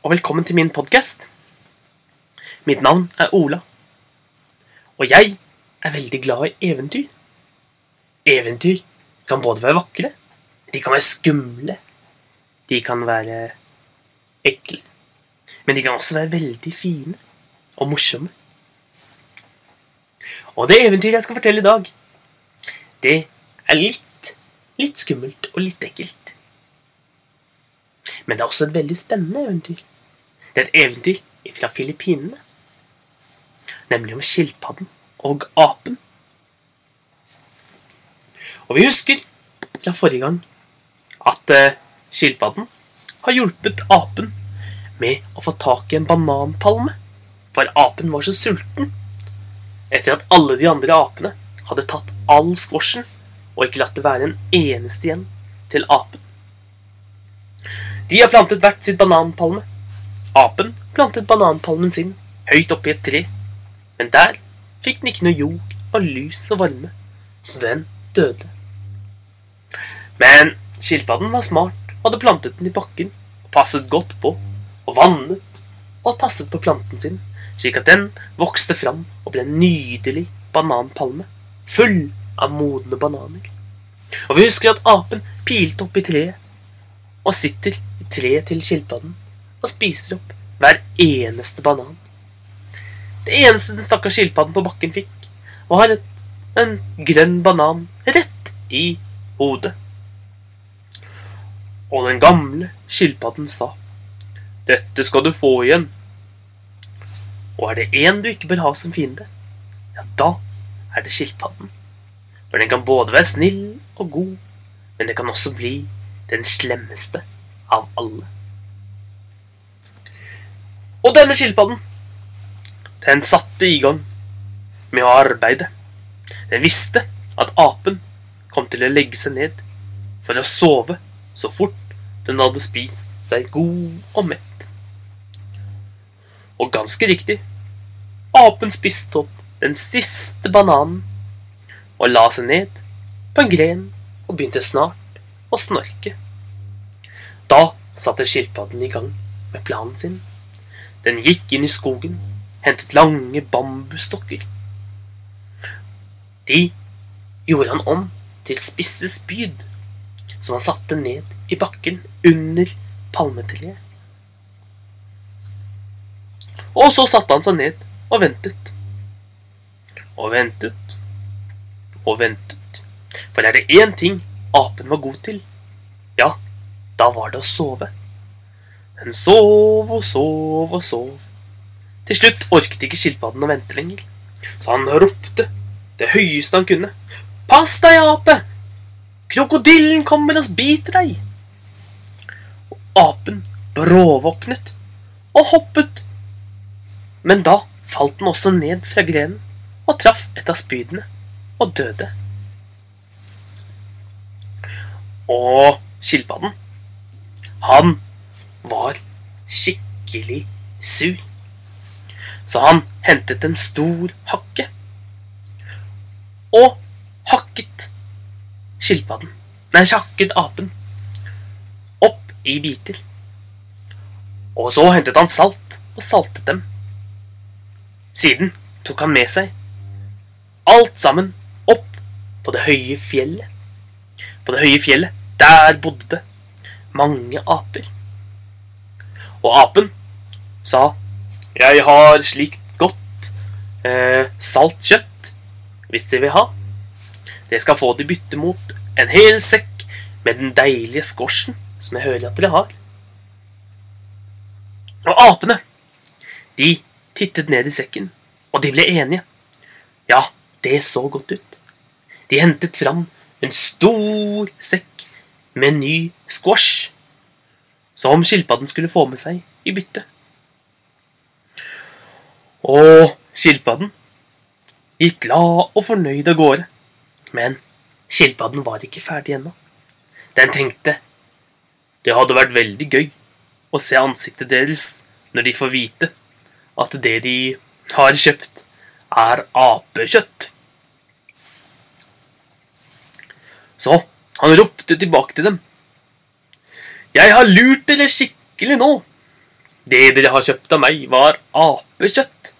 og velkommen til min podkast. Mitt navn er Ola, og jeg er veldig glad i eventyr. Eventyr kan både være vakre, de kan være skumle, de kan være ekle, men de kan også være veldig fine og morsomme. Og det eventyret jeg skal fortelle i dag, det er litt, litt skummelt og litt ekkelt. Men det er også et veldig spennende eventyr. Det er et eventyr fra Filippinene. Nemlig om skilpadden og apen. Og vi husker fra forrige gang at eh, skilpadden har hjulpet apen med å få tak i en bananpalme. For apen var så sulten etter at alle de andre apene hadde tatt all squashen og ikke latt det være en eneste igjen til apen. De har plantet hvert sitt bananpalme. Apen plantet bananpalmen sin høyt oppi et tre, men der fikk den ikke noe jord og lys og varme, så den døde. Men skilpadden var smart og hadde plantet den i bakken og passet godt på og vannet og passet på planten sin, slik at den vokste fram og ble en nydelig bananpalme, full av modne bananer. Og vi husker at apen pilte opp i treet og sitter i treet til skilpadden og spiser opp hver eneste banan. Det eneste den stakkars skilpadden på bakken fikk, var et, en grønn banan rett i hodet. Og den gamle skilpadden sa, 'Dette skal du få igjen.' Og er det én du ikke bør ha som fiende, ja, da er det skilpadden. For den kan både være snill og god, men den kan også bli den slemmeste av alle. Og denne skilpadden, den satte i gang med å arbeide. Den visste at apen kom til å legge seg ned for å sove så fort den hadde spist seg god og mett. Og ganske riktig, apen spiste opp den siste bananen og la seg ned på en gren og begynte snart å snorke. Da satte skilpadden i gang med planen sin. Den gikk inn i skogen, hentet lange bambusstokker. De gjorde han om til spisse spyd, som han satte ned i bakken under palmetreet. Og så satte han seg ned og ventet. Og ventet. Og ventet. For er det én ting apen var god til, ja, da var det å sove. Den sov og sov og sov. Til slutt orket ikke skilpadden å vente lenger, så han ropte det høyeste han kunne. Pass deg, ape! Krokodillen kommer og biter deg! Og apen bråvåknet og hoppet. Men da falt den også ned fra grenen og traff et av spydene og døde. Og skilpadden, han var skikkelig sur. Så han hentet en stor hakke og hakket skilpadden Nei, hakket apen opp i biter. Og så hentet han salt og saltet dem. Siden tok han med seg alt sammen opp på det høye fjellet. På det høye fjellet, der bodde det mange aper. Og apen sa, 'Jeg har slikt godt eh, salt kjøtt, hvis dere vil ha.' Det skal få de bytte mot en hel sekk med den deilige skorsen som jeg hører at dere har. Og apene, de tittet ned i sekken, og de ble enige. Ja, det så godt ut. De hentet fram en stor sekk med ny squash som skilpadden skulle få med seg i bytte. Og skilpadden gikk glad og fornøyd av gårde. Men skilpadden var ikke ferdig ennå. Den tenkte det hadde vært veldig gøy å se ansiktet deres når de får vite at det de har kjøpt, er apekjøtt. Så han ropte tilbake til dem. Jeg har lurt dere skikkelig nå. Det dere har kjøpt av meg, var apekjøtt.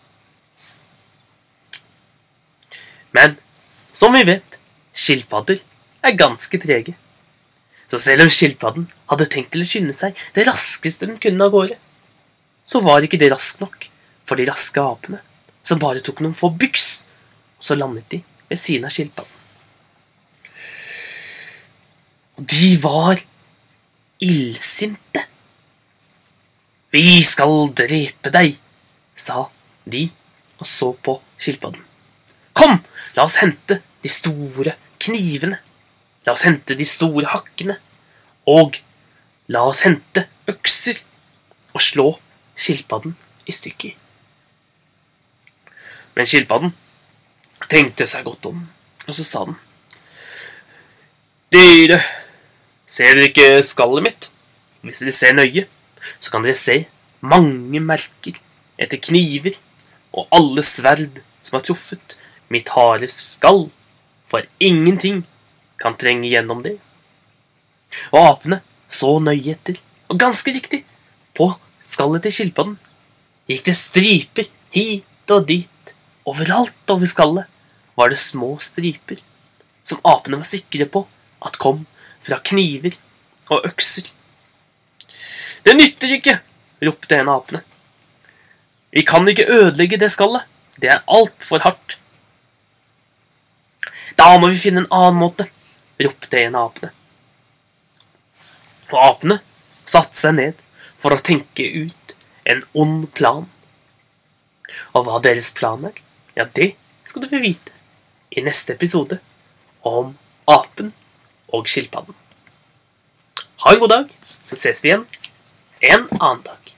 Men som vi vet, skilpadder er ganske trege. Så selv om skilpadden hadde tenkt til å skynde seg det raskeste den kunne av gårde, så var ikke det raskt nok for de raske apene, som bare tok noen få byks, og så landet de ved siden av skilpadden. Og de var illsinte. Vi skal drepe deg, sa de og så på skilpadden. Kom, la oss hente de store knivene. La oss hente de store hakkene. Og la oss hente økser og slå skilpadden i stykker. Men skilpadden tenkte seg godt om, og så sa den. Dere, ser dere ikke skallet mitt? Hvis dere ser nøye, så kan dere se mange merker etter kniver og alle sverd som har truffet mitt harde skall, for ingenting kan trenge gjennom det. Og apene så nøye etter, og ganske riktig, på skallet til skilpadden gikk det striper hit og dit. Overalt over skallet var det små striper, som apene var sikre på at kom fra kniver og økser. Det nytter ikke, ropte en av apene. Vi kan ikke ødelegge det skallet. Det er altfor hardt. Da må vi finne en annen måte, ropte en av apene. Og apene satte seg ned for å tenke ut en ond plan. Og hva deres plan er, ja, det skal du få vite i neste episode om apen og skilpadden. Ha en god dag, så ses vi igjen en annen dag.